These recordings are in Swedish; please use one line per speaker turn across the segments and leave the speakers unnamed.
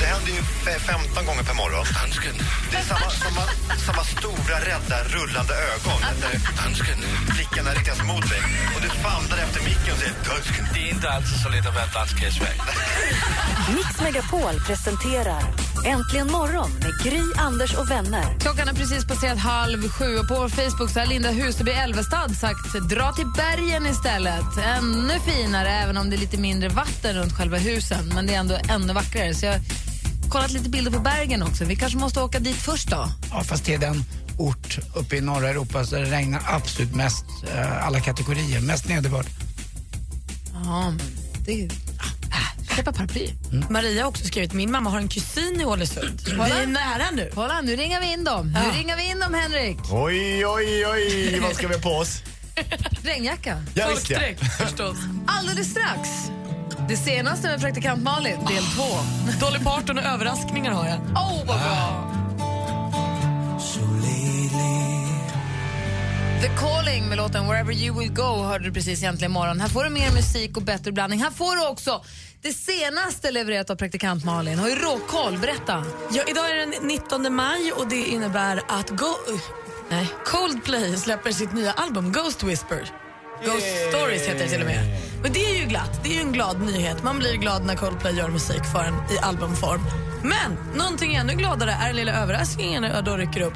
Det händer ju fe- 15 gånger per morgon. Det är samma, samma, samma stora, rädda, rullande ögon när blickarna riktas mot dig. Och du famlar efter micken och säger dansken.
Det är inte alltid så lätt att vara dansk i Sverige.
Mix Megapol presenterar Äntligen morgon med Gry, Anders och vänner.
Klockan är precis passerat halv sju och på vår Facebook så har Linda Huseby Elvestad sagt dra till bergen istället. Ännu finare, även om det är lite mindre vatten runt själva husen. Men det är ändå ännu vackrare. Så jag har kollat lite bilder på bergen också. Vi kanske måste åka dit först då.
Ja, fast det är den ort uppe i norra Europa där det regnar absolut mest, eh, alla kategorier, mest nederbörd.
Ja, men det är... köpa paraply.
Maria har också skrivit min mamma har en kusin i Ålesund. Vi är nära nu.
Kolla, nu ringer vi in dem. Nu ringer vi in dem, Henrik.
Oj, oj, oj, vad ska vi ha på oss?
Regnjacka.
Ja, visst ja.
Folkdräkt förstås.
Alldeles strax. Det senaste med praktikant Malin, del två.
Dolly Parton och överraskningar har jag.
Åh, oh, vad bra! The Calling med låten Wherever You Will Go hörde du precis egentligen imorgon. Här får du mer musik och bättre blandning. Här får du också det senaste levererat av praktikant Malin. Har ju råkoll. Berätta.
Ja, idag är det den 19 maj och det innebär att Go nej, Coldplay släpper sitt nya album Ghost Whisper. Ghost Stories heter det till och med. Men det är ju glatt, det är ju en glad nyhet. Man blir glad när Coldplay gör musik för en i albumform. Men någonting ännu gladare är den lilla överraskningen jag då rycker upp.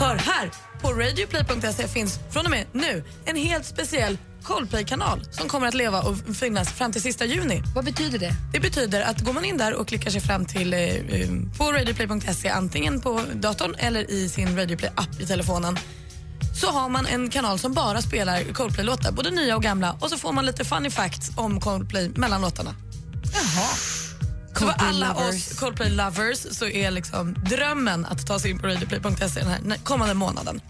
Hör här, på radioplay.se finns från och med nu en helt speciell Coldplay-kanal som kommer att leva och finnas fram till sista juni.
Vad betyder det?
Det betyder att går man in där och klickar sig fram till eh, eh, på radioplay.se antingen på datorn eller i sin Radioplay-app i telefonen så har man en kanal som bara spelar Coldplay-låtar, både nya och gamla och så får man lite funny facts om Coldplay mellan låtarna.
Jaha.
Så för
Coldplay
alla
lovers.
oss Coldplay-lovers så är liksom drömmen att ta sig in på radioplay.se den här kommande månaden.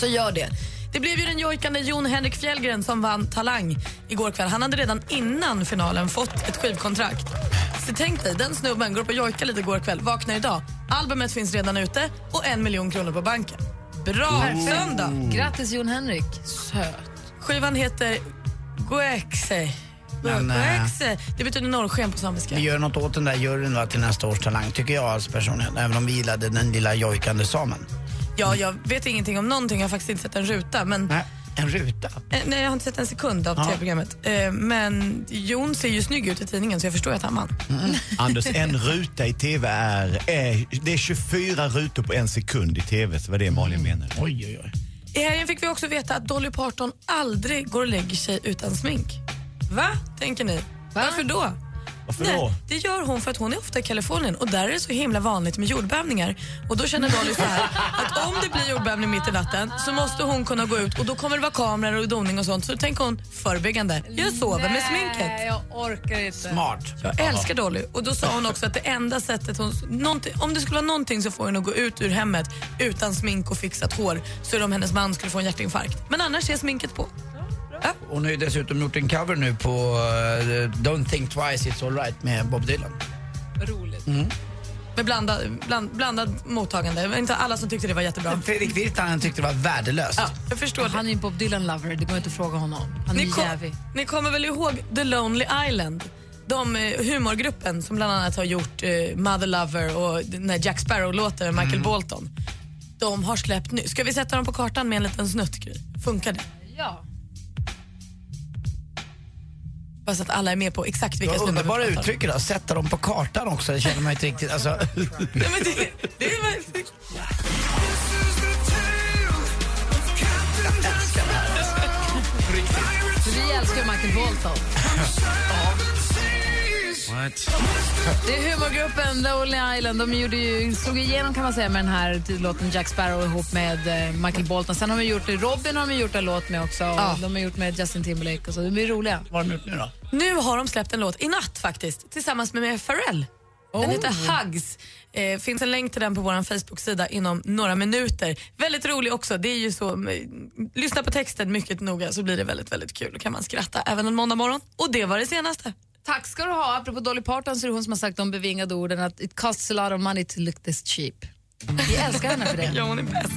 Så gör det. Det blev ju den jojkande Jon Henrik Fjällgren som vann Talang igår kväll. Han hade redan innan finalen fått ett skivkontrakt. Så tänk dig, den snubben går upp och jojkar lite igår kväll, vaknar idag. Albumet finns redan ute och en miljon kronor på banken. Bra söndag!
Grattis Jon Henrik. Söt.
Skivan heter Goexe.
Men, eh.
Det betyder norrsken på samiska.
Vi gör något åt den där juryn va, till nästa års Talang, tycker jag alltså personligen. Även om vi gillade den lilla jojkande samen.
Ja, jag vet ingenting om någonting, jag har faktiskt inte sett en ruta. Men,
Nej, en ruta.
eh, nej, jag har inte sett en sekund av
Ja.
tv-programmet. Eh, men Jon ser ju snygg ut i tidningen så jag förstår att han vann.
Anders, en ruta i tv är, är... Det är 24 rutor på en sekund i tv, så var det Malin menade.
Oj, oj, oj.
I helgen fick vi också veta att Dolly Parton aldrig går och lägger sig utan smink. Va, tänker ni? Varför då?
Varför då?
Nej, det gör hon för att hon är ofta i Kalifornien och där är det så himla vanligt med jordbävningar. Och då känner Dolly så här att om det blir jordbävning mitt i natten så måste hon kunna gå ut och då kommer det vara kameror och doning och sånt. Så då tänker hon förebyggande, jag sover med sminket.
jag orkar inte.
Smart.
Jag älskar Dolly. Och då sa hon också att det enda sättet hon... Om det skulle vara någonting så får hon att gå ut ur hemmet utan smink och fixat hår så är det om hennes man skulle få en hjärtinfarkt. Men annars är sminket på.
Hon har ju dessutom gjort en cover nu på eh, Don't think twice it's alright med Bob Dylan.
Roligt. Med blandad, bland, blandad mottagande. Inte alla som tyckte det var jättebra.
Fredrik Virtanen tyckte det var värdelöst.
Ja, jag förstår
Han är ju en Bob Dylan-lover, det går inte att fråga honom. Han är
Ni,
ju
kom,
jävig.
ni kommer väl ihåg The Lonely Island? De eh, humorgruppen som bland annat har gjort eh, Mother Lover och den Jack Sparrow-låten med Michael Bolton. De har släppt nu. Ska vi sätta dem på kartan med en liten snutt, Gry? Funkar det?
Ja.
Bara så att alla är med på exakt vilka snubbar vi
underbara
pratar om.
uttryck idag. Sätta dem på kartan också, det känner man inte riktigt. Alltså,
Nej, men det, det är väl-
Vi älskar ju Michael Bolton. Det är humorgruppen Lonely Island. De gjorde ju, slog igenom kan man säga med den här låten Jack Sparrow ihop med eh, Michael Bolton. Sen har de gjort Robin har de gjort en låt med också. och
Ja.
De har gjort med Justin Timberlake och så. De är roliga.
vad har de gjort nu då?
Nu har de släppt en låt, i natt faktiskt, tillsammans med, Pharrell. Den heter Hugs. Eh, finns en länk till den på vår Facebook-sida inom några minuter. Väldigt rolig också. Det är ju så, eh, lyssna på texten mycket noga så blir det väldigt, väldigt kul. Då kan man skratta även en måndag morgon. Och det var det senaste.
Tack ska du ha. Apropå Dolly Parton så är det hon som har sagt de bevingade orden att it costs a lot of money to look this cheap. Vi älskar henne för det.
ja, hon är bäst.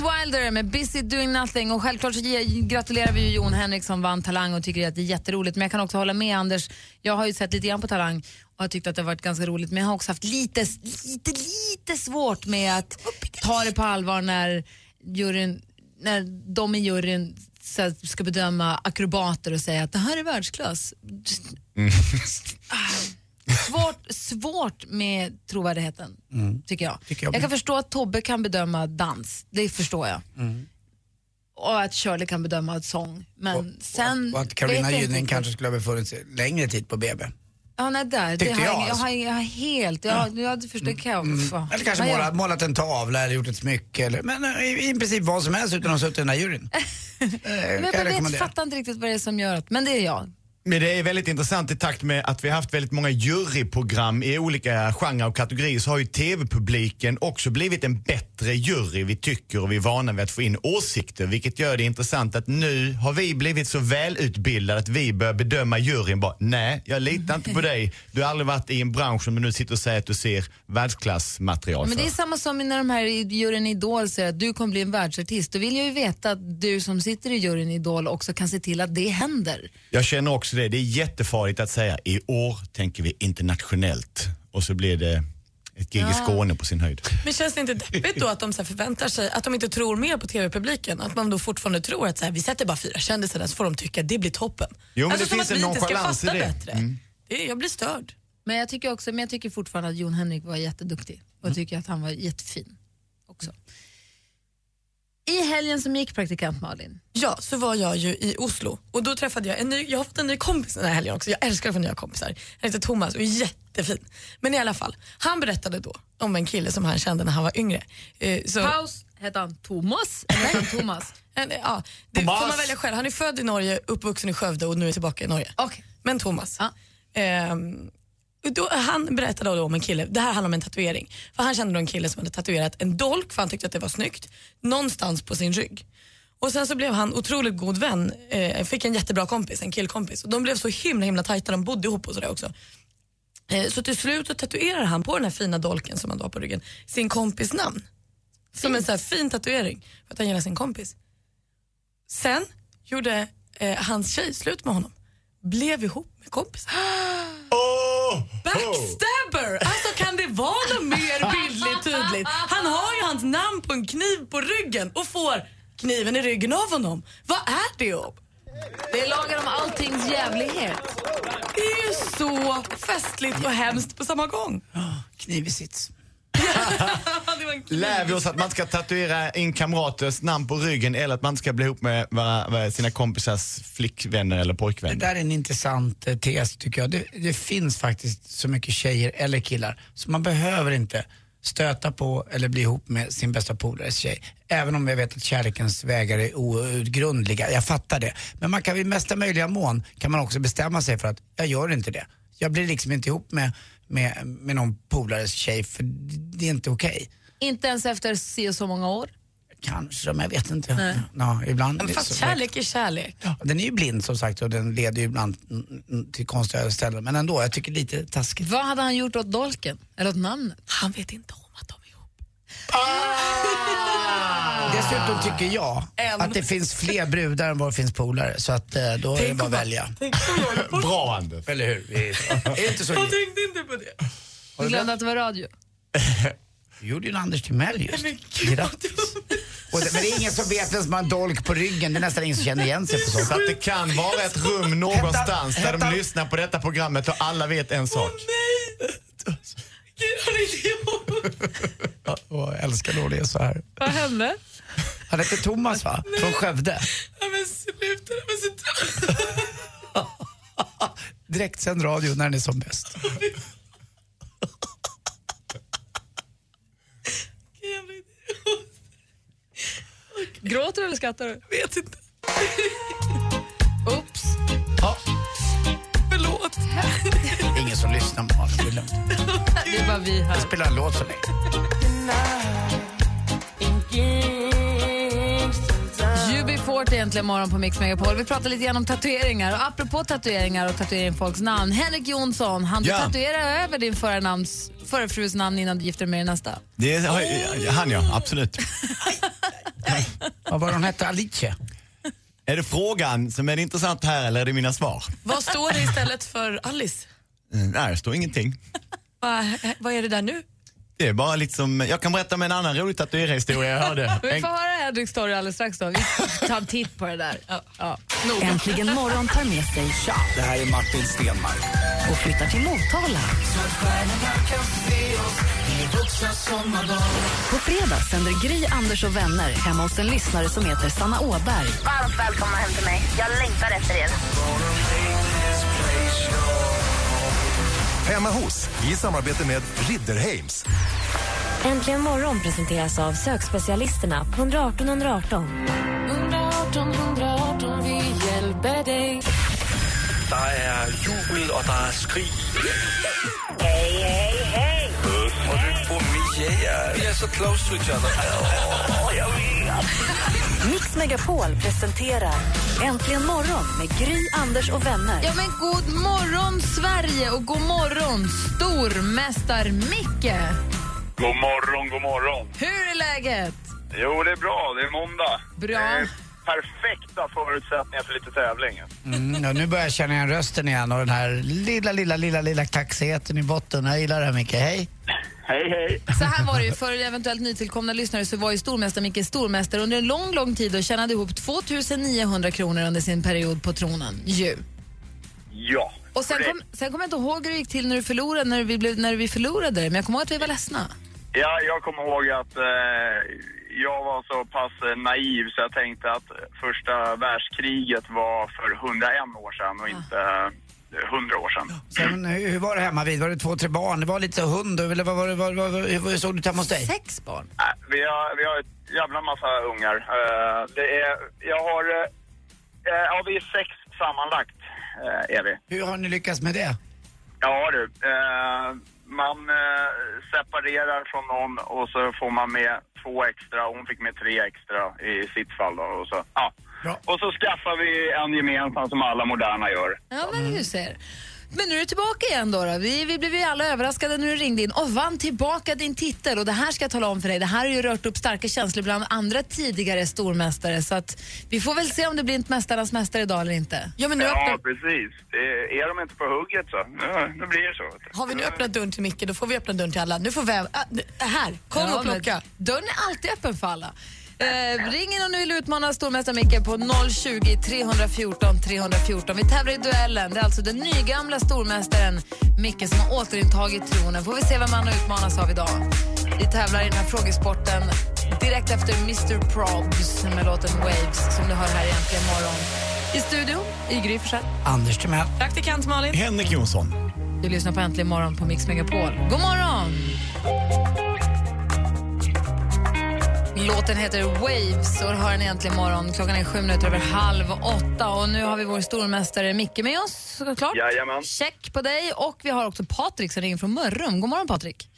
Wilder med Busy Doing Nothing och självklart så gratulerar vi ju Jon Henrik som vann Talang och tycker att det är jätteroligt. Men jag kan också hålla med Anders, jag har ju sett lite grann på Talang och har tyckt att det har varit ganska roligt men jag har också haft lite, lite, lite svårt med att ta det på allvar när juryn, när de i juryn ska bedöma akrobater och säga att det här är världsklass. Svårt, svårt med trovärdigheten, tycker jag.
Tycker jag
jag kan förstå att Tobbe kan bedöma dans, det förstår jag. Och att Shirley kan bedöma sång. Men sen
Och att Carolina Gynning kanske skulle ha befunnit sig längre tid på BB.
Ja, nej, där. Det
Tyckte
har
jag,
jag, jag,
alltså.
har, jag har helt, jag, jag förstår, kan jag, fan.
Eller kanske
jag-
målat, målat en tavla eller gjort ett smycke. Eller, men eh, i, i princip vad som helst utan att ha suttit i den här juryn. Eh,
Men jag
jag
vet, fattar inte riktigt vad det är som gör att, men det är jag.
Men det är väldigt intressant i takt med att vi har haft väldigt många juryprogram i olika genrer och kategorier så har ju TV-publiken också blivit en bättre jury vi tycker och vi är vana vid att få in åsikter vilket gör det intressant att nu har vi blivit så välutbildade att vi börjar bedöma juryn bara nej, jag litar inte på dig. Du har aldrig varit i en bransch som du nu sitter och säger att du ser världsklassmaterial
Men det är samma som när de här i juryn i Idol säger att du kommer bli en världsartist. Då vill jag ju veta att du som sitter i juryn i Idol också kan se till att det händer.
Jag känner också det. Det är jättefarligt att säga i år tänker vi internationellt och så blir det ett gig i
Ja.
Skåne på sin höjd.
Men känns det inte deppigt då att de så här förväntar sig, att de inte tror mer på TV-publiken? Att man då fortfarande tror att så här, vi sätter bara fyra kändisar där så får de tycka det blir toppen.
Jo, men
alltså
det
som
finns
att
en
vi inte ska
nonchalans i
fatta
det.
bättre.
Mm.
Det är, jag blir störd.
Men jag tycker, också, men jag tycker fortfarande att Jon Henrik var jätteduktig och
Mm.
tycker att han var jättefin också. I helgen som gick, praktikant Malin,
Ja, så var jag ju i Oslo och då träffade jag en ny, jag har fått en ny kompis den här helgen också. Jag älskar att få nya kompisar. Han heter Thomas och är jättefin. Men i alla fall, han berättade då om en kille som han kände när han var yngre. Eh, så,
Paus, hette han Thomas? Eller hette han Thomas?
En- Ja, det
Thomas.
får man välja själv. Han är född i Norge, uppvuxen i Skövde och nu är tillbaka i Norge. Men Thomas. Ehm, och då, han berättade då om en kille, det här handlar om en tatuering. För Han kände då en kille som hade tatuerat en dolk för han tyckte att det var snyggt, någonstans på sin rygg. Och sen så blev han otroligt god vän, eh, fick en jättebra kompis, en killkompis. Och de blev så himla himla tajta, de bodde ihop och sådär också. Eh, så till slut så tatuerar han på den här fina dolken som han har på ryggen sin kompis namn. Som en så här fin tatuering för att han gillar sin kompis. Sen gjorde eh, hans tjej slut med honom. Blev ihop med kompisen. Backstabber! Alltså kan det vara något mer bildligt tydligt? Han har ju hans namn på en kniv på ryggen och får kniven i ryggen av honom. Vad är det om?
Det är lagen om alltings jävlighet.
Det är ju så festligt och hemskt på samma gång.
Kniv i sits.
Lär vi oss att man ska tatuera in kamraters namn på ryggen eller att man ska bli ihop med sina kompisars flickvänner eller
Det
pojkvänner?
där är en intressant eh, tes tycker jag. Det, det finns faktiskt så mycket tjejer eller killar så man behöver inte stöta på eller bli ihop med sin bästa polares tjej. Även om jag vet att kärlekens vägar är outgrundliga, jag fattar det. Men man kan i mesta möjliga mån kan man också bestämma sig för att jag gör inte det. Jag blir liksom inte ihop med, med, med någon polares tjej för det är inte okej.
Inte ens efter se så många år.
Kanske, men jag vet inte.
Nej.
Ja, ibland
Men fast
så-
kärlek är kärlek.
Ja, den är ju blind som sagt och den leder ju ibland mm, till konstiga ställen. Men ändå, jag tycker lite taskigt.
Vad hade han gjort åt dolken? Eller åt namnet?
Han vet inte om att de är ihop.
Dessutom tycker jag
En.
att det finns fler brudar än vad det finns polare. Så att eh, då är det bara att
man-
välja.
Bra Anders.
Eller hur? Vi- är inte så?
Jag tänkte inte på det.
Du glömde att det var radio.
Du gjorde ju en Anders Timell just.
Men gud,
Grattis. Och det, men det är ingen som vet vem som har en dolk på ryggen. Det är nästan ingen som känner igen sig på sånt.
Så att det kan vara ett rum någonstans där de lyssnar på detta programmet och alla vet en sak.
Gud, är inte ihop.
Ja, och jag älskar då det är så här.
Vad hände?
Han heter Thomas va? Från Skövde.
Ja, men sluta, men så
Direktsänd radio när den är som bäst.
jävla idiot. Åh
skrattar du?
Vet inte.
Oops.
Ja,
Förlåt.
ingen som lyssnar på oss. Det är lugnt.
Det är bara vi här.
Jag spelar en låt så länge.
UB40 egentligen morgon på Mix Megapol. Vi pratar lite grann om tatueringar. Och apropå tatueringar och tatuering folks namn. Henrik Jonsson, han du
Ja.
tatuera över din förra, namns, förra frus namn innan du gifte dig med din nästa?
Det har, han ja, absolut.
Vad var hon hette? Alicia?
Är det frågan som är intressant här eller är det mina svar?
Vad står det istället för Alice?
Mm, Nej, det står ingenting.
Va, vad är det där nu?
Det är bara liksom, jag kan berätta om en annan rolig tatueringshistoria jag hörde.
Vi får höra Henriks story alldeles strax då. Vi tar en titt på det där. Ja.
Äntligen morgon tar med sig
Det här är Martin Stenmark.
och flyttar till Motala. På fredag sänder Gry, Anders och vänner hemma hos en lyssnare som heter Sanna Åberg.
Varmt välkomna hem till mig. Jag längtar efter er.
Hemma hos, i samarbete med Ridderheims.
Äntligen morgon presenteras av sökspecialisterna på 118 118.
118 118, vi hjälper dig.
Der er jubel, og der er skrig.
Hej, hej, hej!
Og du får Mia. Vi er så close to each other. Åh, jag vet.
Mix Megapol presenterar Äntligen morgon med Gry, Anders och vänner.
Ja, men god morgon, Sverige, och god morgon, stormästar-Micke.
God morgon, god morgon.
Hur är läget?
Jo, det är bra. Det är måndag.
Bra.
Det är perfekta förutsättningar för lite tävling.
Mm, nu börjar jag känna igen rösten igen och den här lilla, lilla, lilla, lilla kaxigheten i botten. Jag gillar det här Micke. Hej!
Hej, hej.
Så här var det ju, för eventuellt nytillkomna lyssnare så var ju stormästare Micke stormästare under en lång, lång tid och tjänade ihop 2900 kronor under sin period på tronen. Ju.
Ja.
Och sen kom, sen kommer jag inte ihåg hur det gick till när du förlorade, när vi, blev, när vi förlorade det, men jag kommer ihåg att vi var ledsna.
Ja, jag kommer ihåg att eh, jag var så pass eh, naiv så jag tänkte att första världskriget var för 101 år sedan och inte eh, 100 år sedan.
Sen, hur hur var det hemma vid? Var det två, tre barn? Det var lite hund eller vad var det? Vad, vad, hur såg det ut hemma hos dig?
Sex barn?
Nej, vi, har, vi har ett jävla massa ungar. Eh, det är, jag har, eh, eh, ja vi är sex sammanlagt eh, är vi.
Hur har ni lyckats med det?
Ja du, eh, man eh, separerar från någon och så får man med två extra. Hon fick med tre extra i sitt fall då. Och så, ja. Och så skaffar vi en gemensam som alla moderna gör.
Ja, men du ser. Men nu är du tillbaka igen då. då. Vi, vi blev ju alla överraskade när du ringde in och vann tillbaka din titel. Och det här ska jag tala om för dig. Det här har ju rört upp starka känslor bland andra tidigare stormästare. Så att vi får väl se om det blir ett Mästarnas mästare idag eller inte.
Ja, men nu
ja,
öppnar,
precis. Det, är de inte på hugget så, nu, nu blir det så.
har vi nu öppnat dörren till Micke, då får vi öppna dörren till alla. Nu får vi... Äh, här, kom
Ja,
och
men
plocka.
Dörren är alltid öppen för alla. Eh, ring in om du vill utmana stormästare Micke på 020 314 314. Vi tävlar i duellen. Det är alltså den nygamla stormästaren Micke som har återintagit tronen. Får vi se vem han utmanas av idag. Vi tävlar i den här frågesporten direkt efter Mr Probs med låten Waves som du hör här egentligen imorgon. I studion, i Gry Forssell.
Anders Timell.
Praktikant Malin.
Henrik Jonsson.
Du lyssnar på Äntligen morgon på Mix Megapol. God morgon! Låten heter Waves och hör den egentligen morgon. Klockan är sju minuter över halv åtta och nu har vi vår stormästare Micke med oss såklart.
Jajamän.
Check på dig och vi har också Patrik som ringer från Mörrum. God morgon Patrik.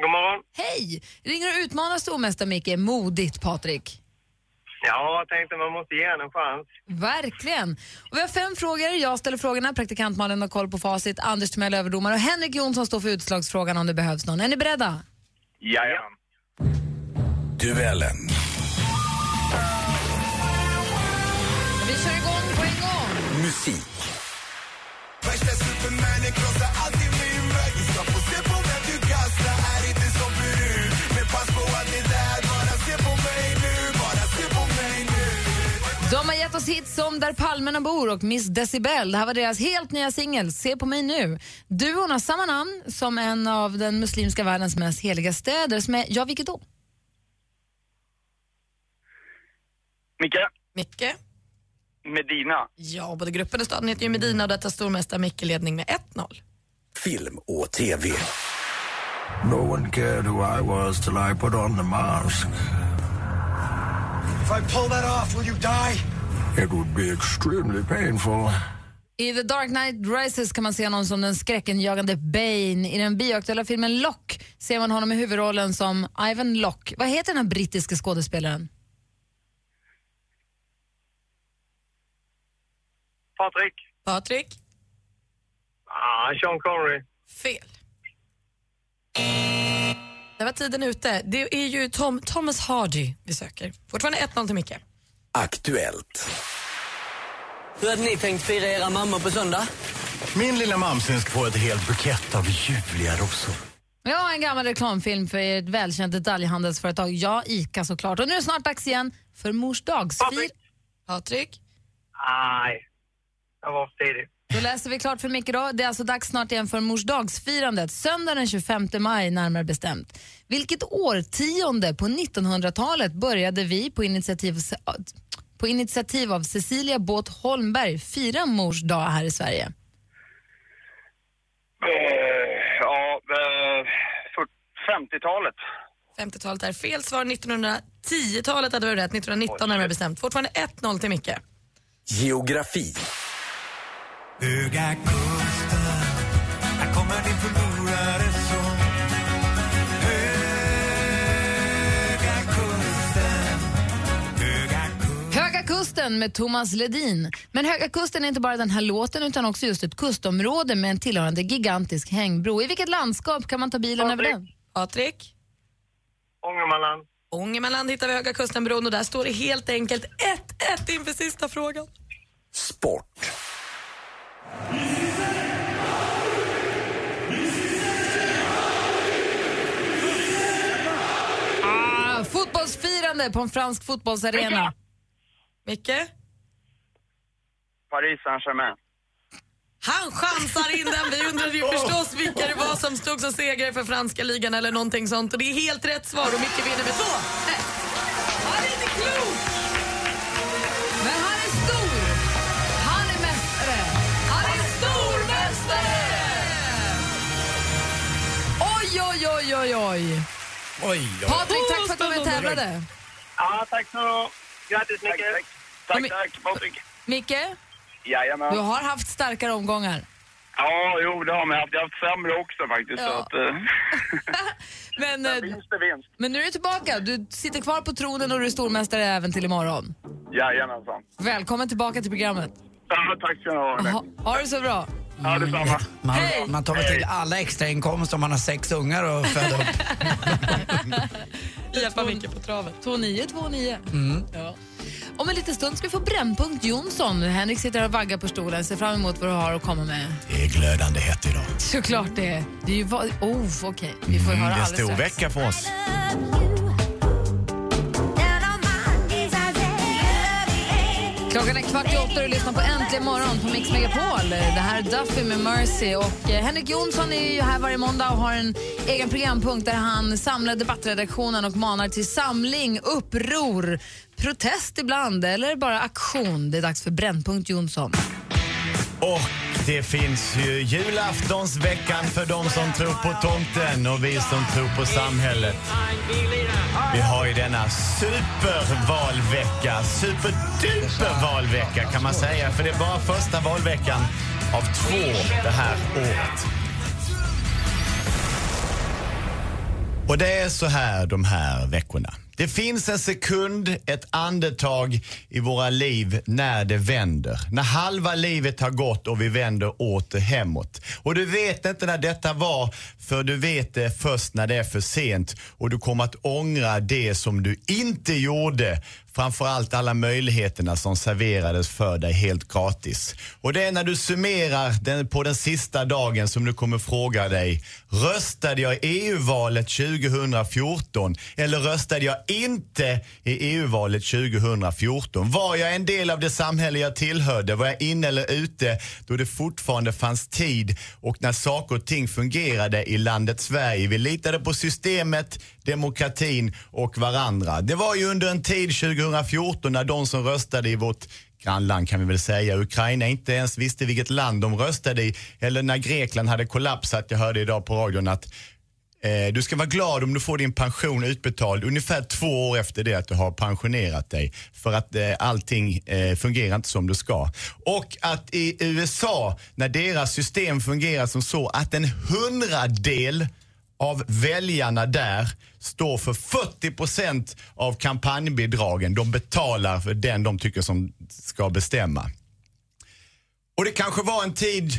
God morgon.
Hej! Ringer och utmanar stormästare Micke. Modigt Patrik.
Ja, jag tänkte man måste ge en en chans.
Verkligen. Och vi har fem frågor. Jag ställer frågorna, praktikant Malin har koll på facit, Anders Timell överdomare och Henrik Jonsson står för utslagsfrågan om det behövs någon. Är ni beredda?
Jajamän.
Duellen.
Vi kör igång på en gång.
Musik.
Värsta supermannen krossar alltid min väg Du ska få se på vem du kastar, är inte som förut Men pass på att det där, bara se på mig nu Bara se på mig nu
De har gett oss hits som Där palmerna bor och Miss Decibel. Det här var deras helt nya singel, Se på mig nu. Duon har samma namn som en av den muslimska världens mest heliga städer som är, ja vilket då?
Micke,
Micke.
Medina.
Ja, både gruppen och staden heter ju Medina och detta stormästare Micke ledning med 1-0.
Film och TV.
No one cared who I was till I put on the mask If I pull that off, will you die?
It would be extremely painful.
I The Dark Knight Rises kan man se honom som den skräckenjagande Bane. I den bioaktuella filmen Lock ser man honom i huvudrollen som Ivan Lock. Vad heter den här brittiska skådespelaren?
Patrik?
Patrik?
Ah, Sean Connery.
Fel. Det var tiden ute. Det är ju Tom, Thomas Hardy vi söker. Fortfarande 1-0 till Micke.
Aktuellt. Hur hade ni tänkt fira era mammor på söndag?
Min lilla mamsen ska få ett helt bukett av ljuvliga rosor.
Ja, en gammal reklamfilm för ett välkänt detaljhandelsföretag. Ja, ICA såklart. Och nu är det snart dags igen för mors dagsfir.
Patrik?
Nej, jag var för tidig.
Då läser vi klart för Micke då. Det är alltså dags snart igen för mors dagsfirandet. Söndag den 25 maj närmare bestämt. Vilket årtionde på 1900-talet började vi på initiativ, på initiativ av Cecilia Båth Holmberg fira mors dag här i Sverige?
Eh, ja, eh, för- 50-talet.
50-talet är fel svar. 1910-talet hade varit rätt. 1919 närmare bestämt. Fortfarande 1-0 till Micke.
Geografi.
Höga kusten, här kommer din förlorade son. Höga kusten, höga
Höga kusten med Thomas Ledin. Men Höga kusten är inte bara den här låten utan också just ett kustområde med en tillhörande gigantisk hängbro. I vilket landskap kan man ta bilen över den?
Patrik?
Ångermanland.
Ångermanland hittar vi Höga kustenbron och där står det helt enkelt 1-1 inför sista frågan.
Sport.
Ah, fotbollsfirande på en fransk fotbollsarena.
Micke?
Paris Saint-Germain.
Han chansar in den. Vi undrade ju förstås vilka det var som stod som segrare för franska ligan eller någonting sånt. Och det är helt rätt svar och Micke vinner med
2 Oj, oj, oj, oj, oj. Patrik, tack för att du var med och tävlade.
Ja, tack så Grattis Micke. Tack, tack, tack Patrik.
Micke,
Jajamän.
du har haft starkare omgångar.
Ja, jo, det har man haft. Jag har haft sämre också faktiskt.
Ja.
Så att, eh,
Men, eh,
vinst är vinst.
men nu är du tillbaka. Du sitter kvar på tronen och du är stormästare även till imorgon.
Jajamensan.
Välkommen tillbaka till programmet.
Ja, tack ska ni ha.
Ha, ha det så bra.
Ja, detsamma.
Man,
Hej!
man tar väl till alla extrainkomster om man har sex ungar och föda upp.
Hjälpa Micke på traven.
2929.
Mm.
Ja. Om en liten stund ska vi få Brännpunkt Jonsson. Henrik sitter och vaggar på stolen. Ser fram emot vad du har att komma med.
Det är glödande hett idag.
Såklart det är. Det är ju va- oh, okej. Vi får höra
Mm, det är en
alldeles
stor
strax.
vecka för oss.
Klockan är kvart i åtta och du lyssnar på Äntligen morgon på Mix Megapol. Det här är Duffy med Mercy. Och eh, Henrik Jonsson är ju här varje måndag och har en egen programpunkt där han samlar debattredaktionen och manar till samling, uppror, protest ibland eller bara aktion. Det är dags för Brännpunkt Jonsson.
Och det finns ju julaftonsveckan för de som tror på tomten och vi som tror på samhället. Vi har ju denna supervalvecka, Superdupervalvecka, kan man säga. För det är bara första valveckan av två det här året. Och det är så här de här veckorna. Det finns en sekund, ett andetag i våra liv när det vänder. När halva livet har gått och vi vänder åter hemåt. Och du vet inte när detta var, för du vet det först när det är för sent. Och du kommer att ångra det som du inte gjorde. Framförallt alla möjligheterna som serverades för dig helt gratis. Och det är när du summerar den, på den sista dagen som du kommer fråga dig, röstade jag i EU-valet 2014 eller röstade jag inte i EU-valet 2014? Var jag en del av det samhälle jag tillhörde? Var jag inne eller ute då det fortfarande fanns tid och när saker och ting fungerade i landet Sverige? Vi litade på systemet, demokratin och varandra. Det var ju under en tid 2014 när de som röstade i vårt grannland kan vi väl säga, Ukraina inte ens visste vilket land de röstade i. Eller när Grekland hade kollapsat, jag hörde idag på radion att Eh, du ska vara glad om du får din pension utbetald ungefär två år efter det att du har pensionerat dig. För att eh, allting eh, fungerar inte som det ska. Och att i USA, när deras system fungerar som så att en hundradel av väljarna där står för 40% av kampanjbidragen. De betalar för den de tycker som ska bestämma. Och det kanske var en tid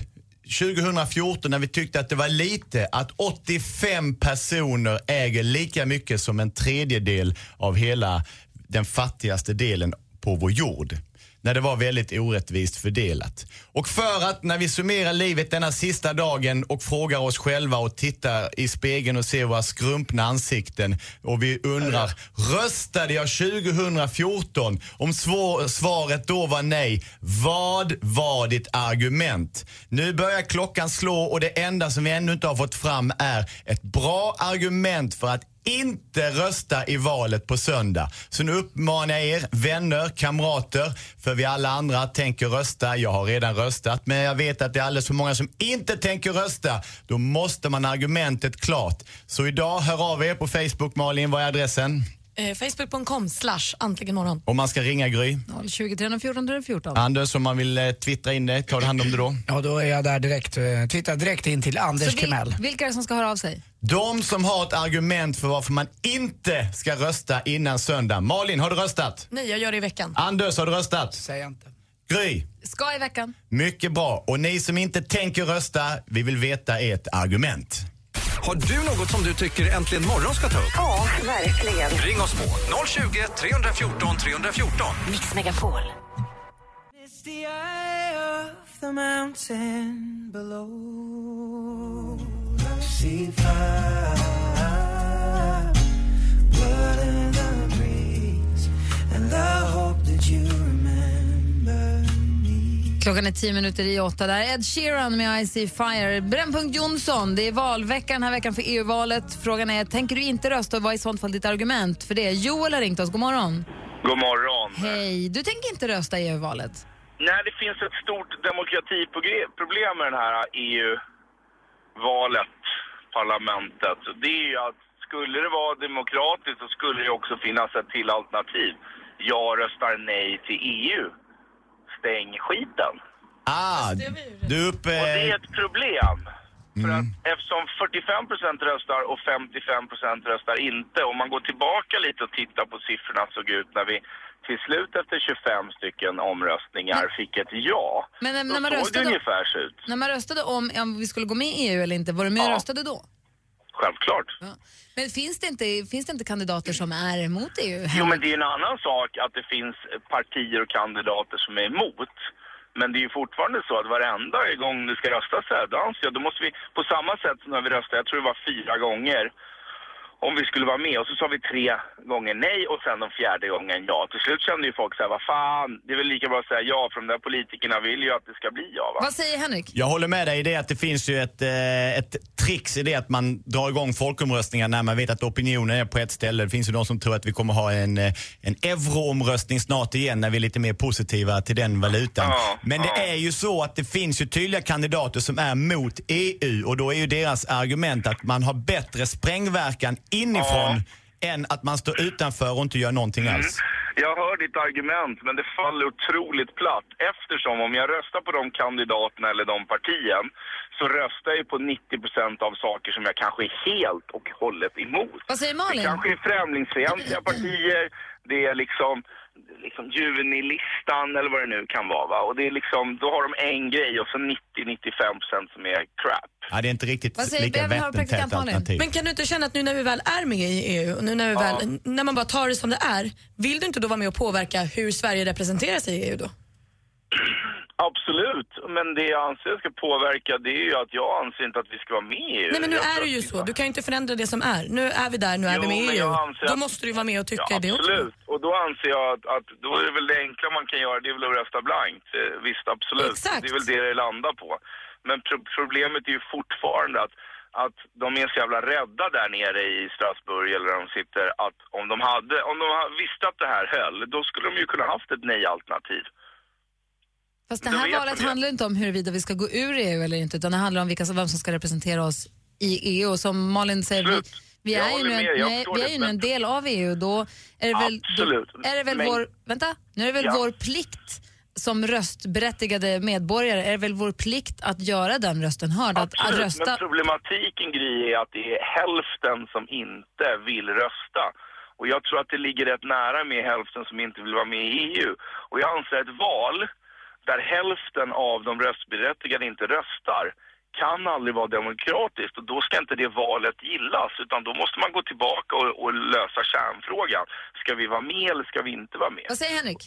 2014 när vi tyckte att det var lite att 85 personer äger lika mycket som en tredjedel av hela den fattigaste delen på vår jord. När det var väldigt orättvist fördelat. Och för att när vi summerar livet denna sista dagen och frågar oss själva och tittar i spegeln och ser våra skrumpna ansikten och vi undrar, röstade jag 2014? Om svår, svaret då var nej, vad var ditt argument? Nu börjar klockan slå och det enda som vi ännu inte har fått fram är ett bra argument för att inte rösta i valet på söndag. Så nu uppmanar jag er, vänner, kamrater, för vi alla andra tänker rösta. Jag har redan röstat, men jag vet att det är alldeles för många som inte tänker rösta. Då måste man ha argumentet klart. Så idag, hör av er på Facebook, Malin. Vad är adressen?
Eh, Facebook.com slash antligen morgon.
Om man ska ringa Gry.
020 314 314.
Anders, om man vill eh, twittra in det, tar du hand om det då?
Ja, då är jag där direkt. eh, Twittrar direkt in till Anders
Så
Timell.
vil, vilka är det som ska höra av sig?
De som har ett argument för varför man inte ska rösta innan söndag. Malin, har du röstat?
Nej, jag gör det i veckan.
Anders, har du röstat?
Säger jag inte.
Gry?
Ska i veckan.
Mycket bra. Och ni som inte tänker rösta, vi vill veta ert argument.
Har du något som du tycker Äntligen morgon ska ta upp?
Ja, verkligen.
Ring oss på 020 314 314.
Mix Megapol.
It's
Klockan är tio minuter i åtta. Där Ed Sheeran med I See Fire. Brännpunkt Jonsson, det är valvecka den här veckan för EU-valet. Frågan är, tänker du inte rösta och vad är i sånt fall ditt argument för det? Joel har ringt oss, god morgon.
God morgon.
Hej, du tänker inte rösta i EU-valet?
Nej, det finns ett stort demokratiproblem med den här EU-valet, parlamentet. Det är ju att skulle det vara demokratiskt så skulle det också finnas ett till alternativ. Jag röstar nej till EU. Stäng skiten.
Ah, du är uppe...
Och det är ett problem. För att eftersom 45% röstar och 55% röstar inte, om man går tillbaka lite och tittar på siffrorna såg ut när vi till slut efter 25 stycken omröstningar fick ett ja.
Men när, när, man röstade,
ungefär så ut.
när man röstade om, om vi skulle gå med i EU eller inte, var du med och röstade då?
Självklart.
Men finns det, inte, finns det inte kandidater som är emot EU?
Jo, men det är en annan sak att det finns partier och kandidater som är emot. Men det är ju fortfarande så att varenda gång det ska röstas här, då anser jag, då måste vi, på samma sätt som när vi röstade, jag tror det var fyra gånger, om vi skulle vara med. Och så sa vi tre gånger nej och sen den fjärde gången ja. Till slut kände ju folk så här, vad fan, det är väl lika bra att säga ja, för de där politikerna vill ju att det ska bli ja va.
Vad säger Henrik?
Jag håller med dig i det att det finns ju ett, eh, ett trix i det att man drar igång folkomröstningar när man vet att opinionen är på ett ställe. Det finns ju de som tror att vi kommer ha en, eh, en euroomröstning snart igen när vi är lite mer positiva till den valutan. Men det är ju så att det finns ju tydliga kandidater som är mot EU och då är ju deras argument att man har bättre sprängverkan inifrån än att man står utanför och inte gör någonting alls.
Jag hör ditt argument, men det faller otroligt platt eftersom om jag röstar på de kandidaterna eller de partien så röstar jag ju på 90% av saker som jag kanske är helt och hållet emot.
Vad säger Malin?
Det kanske är främlingsfientliga partier, det är liksom, liksom junilistan eller vad det nu kan vara. Va? Och det är liksom, då har de en grej och så 90-95 som är crap.
Ja, det är inte riktigt
Vad säger-
lika vattentätt alternativ.
Men kan du inte känna att nu när vi väl är med i EU och nu när, vi väl, när man bara tar det som det är, vill du inte då vara med och påverka hur Sverige representerar sig i EU då?
Absolut, men det jag anser ska påverka det är ju att jag anser inte att vi ska vara med i EU.
Nej men nu är det ju så, du kan ju inte förändra det som är. Nu är vi där, nu är
Jo,
vi med i EU. Då
att-
måste du vara med och tycka
Ja,
det också.
absolut. Och då anser jag att, att då är det väl det enkla man kan göra, det är väl att rösta blankt. Eh, Visst, absolut.
Exakt.
Det är väl det det landar på. Men pro problemet är ju fortfarande att, att de är så jävla rädda där nere i Strasbourg eller där de sitter att om de hade, om de visste att det här höll, då skulle de ju kunna haft ett nej-alternativ.
Fast det här valet handlar inte om huruvida vi ska gå ur EU eller inte, utan det handlar om vilka, som- vem som ska representera oss i EU. Och som Malin säger, vi, vi är ju nu,
jag
nej, vi är ju nu en del av EU. Då är det väl. Då är det väl
Men-
vår, vänta, nu är det väl
Ja.
vår plikt som röstberättigade medborgare, är det väl vår plikt att göra den rösten hörd, att, att rösta.
men problematiken Gry är att det är hälften som inte vill rösta. Och jag tror att det ligger rätt nära med hälften som inte vill vara med i EU. Och jag anser ett val där hälften av de röstberättigade inte röstar kan aldrig vara demokratiskt och då ska inte det valet gillas utan då måste man gå tillbaka och, och lösa kärnfrågan. Ska vi vara med eller ska vi inte vara med?
Vad säger Henrik?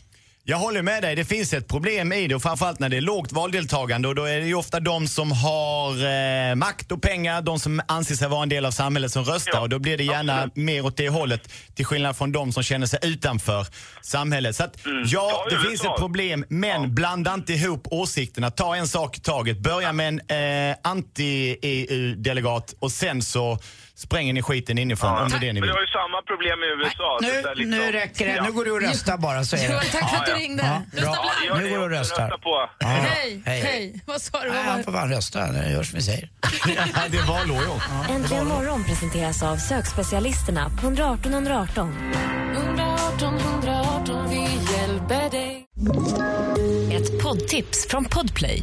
Jag håller med dig, det finns ett problem i det och framförallt när det är lågt valdeltagande och då är det ju ofta de som har eh, makt och pengar, de som anser sig vara en del av samhället som röstar och då blir det gärna mer åt det hållet till skillnad från de som känner sig utanför samhället. Så att, ja, det finns ett problem men blanda inte ihop åsikterna. Ta en sak i taget. Börja med en eh, anti-EU-delegat och sen så spränger ni skiten inifrån om det är det ni
Men
vill.
vi har ju samma problem i USA. så
Nu,
liksom-
nu räcker det.
Ja.
Nu går du och röstar bara så är det.
Tack för att du
Ja, ja.
ringde.
Ja,
Rösta
Gör
Nu går du och röstar.
Rösta på.
Ja.
Hej,
Hej.
hej. Vad sa du?
Nej,
var
han
det?
får fan rösta, det görs som vi säger.
det är valår i år.
Äntligen morgon presenteras av sökspecialisterna på 118 118.
118 118, vi hjälper dig.
Ett poddtips från Podplay.